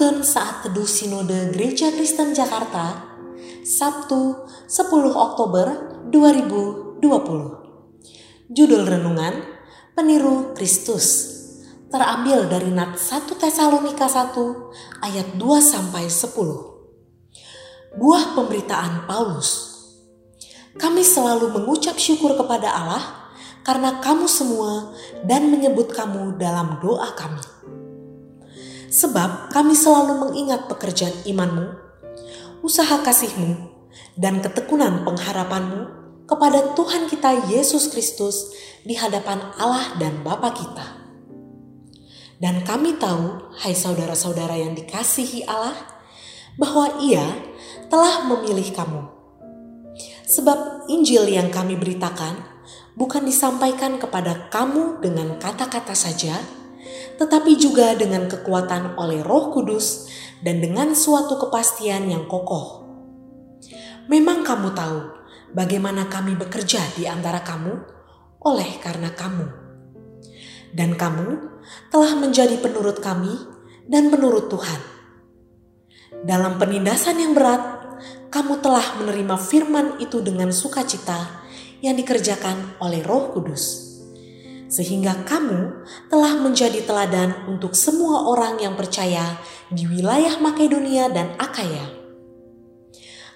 Renungan Saat Teduh Sinode Gereja Kristen Jakarta, Sabtu 10 Oktober 2020. Judul Renungan, Peniru Kristus, terambil dari Nat 1 Tesalonika 1 ayat 2 sampai 10. Buah pemberitaan Paulus. Kami selalu mengucap syukur kepada Allah karena kamu semua dan menyebut kamu dalam doa kami Sebab kami selalu mengingat pekerjaan imanmu, usaha kasihmu, dan ketekunan pengharapanmu kepada Tuhan kita Yesus Kristus di hadapan Allah dan Bapa kita. Dan kami tahu, hai saudara-saudara yang dikasihi Allah, bahwa ia telah memilih kamu. Sebab Injil yang kami beritakan bukan disampaikan kepada kamu dengan kata-kata saja, tetapi juga dengan kekuatan oleh Roh Kudus dan dengan suatu kepastian yang kokoh. Memang kamu tahu bagaimana kami bekerja di antara kamu oleh karena kamu. Dan kamu telah menjadi penurut kami dan penurut Tuhan. Dalam penindasan yang berat, kamu telah menerima firman itu dengan sukacita yang dikerjakan oleh Roh Kudus sehingga kamu telah menjadi teladan untuk semua orang yang percaya di wilayah Makedonia dan Akaya.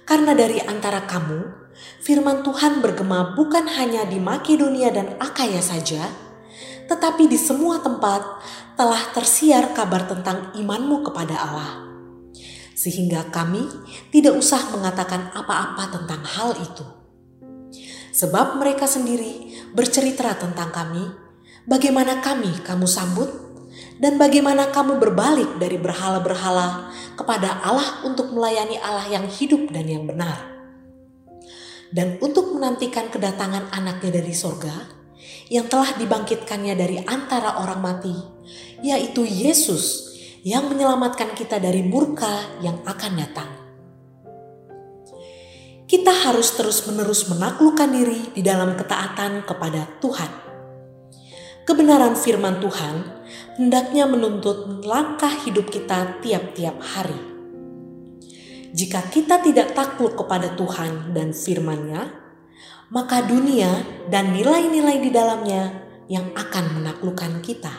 Karena dari antara kamu, firman Tuhan bergema bukan hanya di Makedonia dan Akaya saja, tetapi di semua tempat telah tersiar kabar tentang imanmu kepada Allah. Sehingga kami tidak usah mengatakan apa-apa tentang hal itu. Sebab mereka sendiri bercerita tentang kami bagaimana kami kamu sambut, dan bagaimana kamu berbalik dari berhala-berhala kepada Allah untuk melayani Allah yang hidup dan yang benar. Dan untuk menantikan kedatangan anaknya dari sorga, yang telah dibangkitkannya dari antara orang mati, yaitu Yesus yang menyelamatkan kita dari murka yang akan datang. Kita harus terus-menerus menaklukkan diri di dalam ketaatan kepada Tuhan kebenaran firman Tuhan hendaknya menuntut langkah hidup kita tiap-tiap hari. Jika kita tidak takluk kepada Tuhan dan firman-Nya, maka dunia dan nilai-nilai di dalamnya yang akan menaklukkan kita.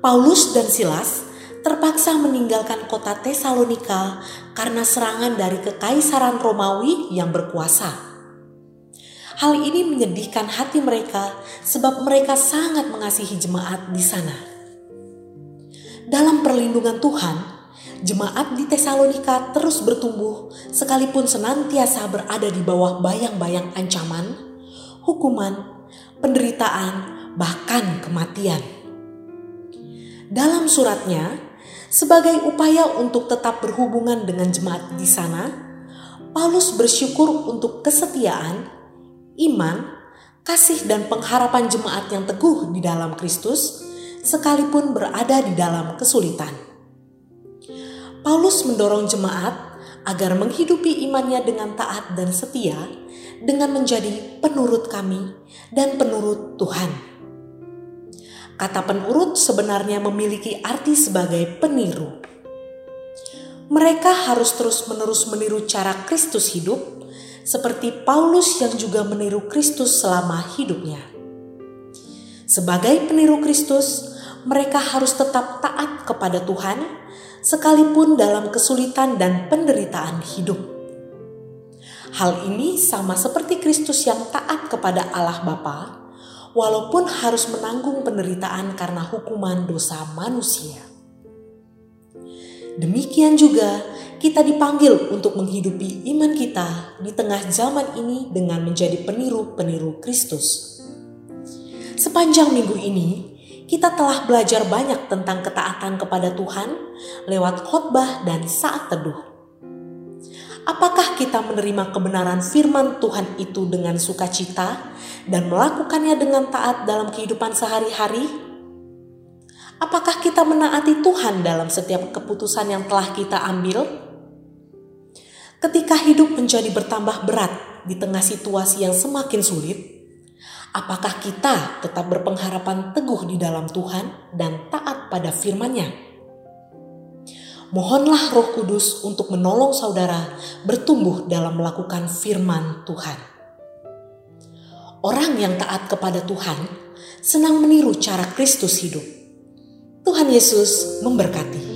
Paulus dan Silas terpaksa meninggalkan kota Tesalonika karena serangan dari kekaisaran Romawi yang berkuasa Hal ini menyedihkan hati mereka sebab mereka sangat mengasihi jemaat di sana. Dalam perlindungan Tuhan, jemaat di Tesalonika terus bertumbuh sekalipun senantiasa berada di bawah bayang-bayang ancaman, hukuman, penderitaan, bahkan kematian. Dalam suratnya, sebagai upaya untuk tetap berhubungan dengan jemaat di sana, Paulus bersyukur untuk kesetiaan iman, kasih dan pengharapan jemaat yang teguh di dalam Kristus sekalipun berada di dalam kesulitan. Paulus mendorong jemaat agar menghidupi imannya dengan taat dan setia dengan menjadi penurut kami dan penurut Tuhan. Kata penurut sebenarnya memiliki arti sebagai peniru. Mereka harus terus-menerus meniru cara Kristus hidup seperti Paulus yang juga meniru Kristus selama hidupnya. Sebagai peniru Kristus, mereka harus tetap taat kepada Tuhan, sekalipun dalam kesulitan dan penderitaan hidup. Hal ini sama seperti Kristus yang taat kepada Allah Bapa, walaupun harus menanggung penderitaan karena hukuman dosa manusia. Demikian juga kita dipanggil untuk menghidupi iman kita di tengah zaman ini dengan menjadi peniru-peniru Kristus. Sepanjang minggu ini, kita telah belajar banyak tentang ketaatan kepada Tuhan lewat khotbah dan saat teduh. Apakah kita menerima kebenaran firman Tuhan itu dengan sukacita dan melakukannya dengan taat dalam kehidupan sehari-hari? Apakah kita menaati Tuhan dalam setiap keputusan yang telah kita ambil? Ketika hidup menjadi bertambah berat di tengah situasi yang semakin sulit, apakah kita tetap berpengharapan teguh di dalam Tuhan dan taat pada firman-Nya? Mohonlah Roh Kudus untuk menolong saudara bertumbuh dalam melakukan firman Tuhan. Orang yang taat kepada Tuhan senang meniru cara Kristus hidup. Tuhan Yesus memberkati.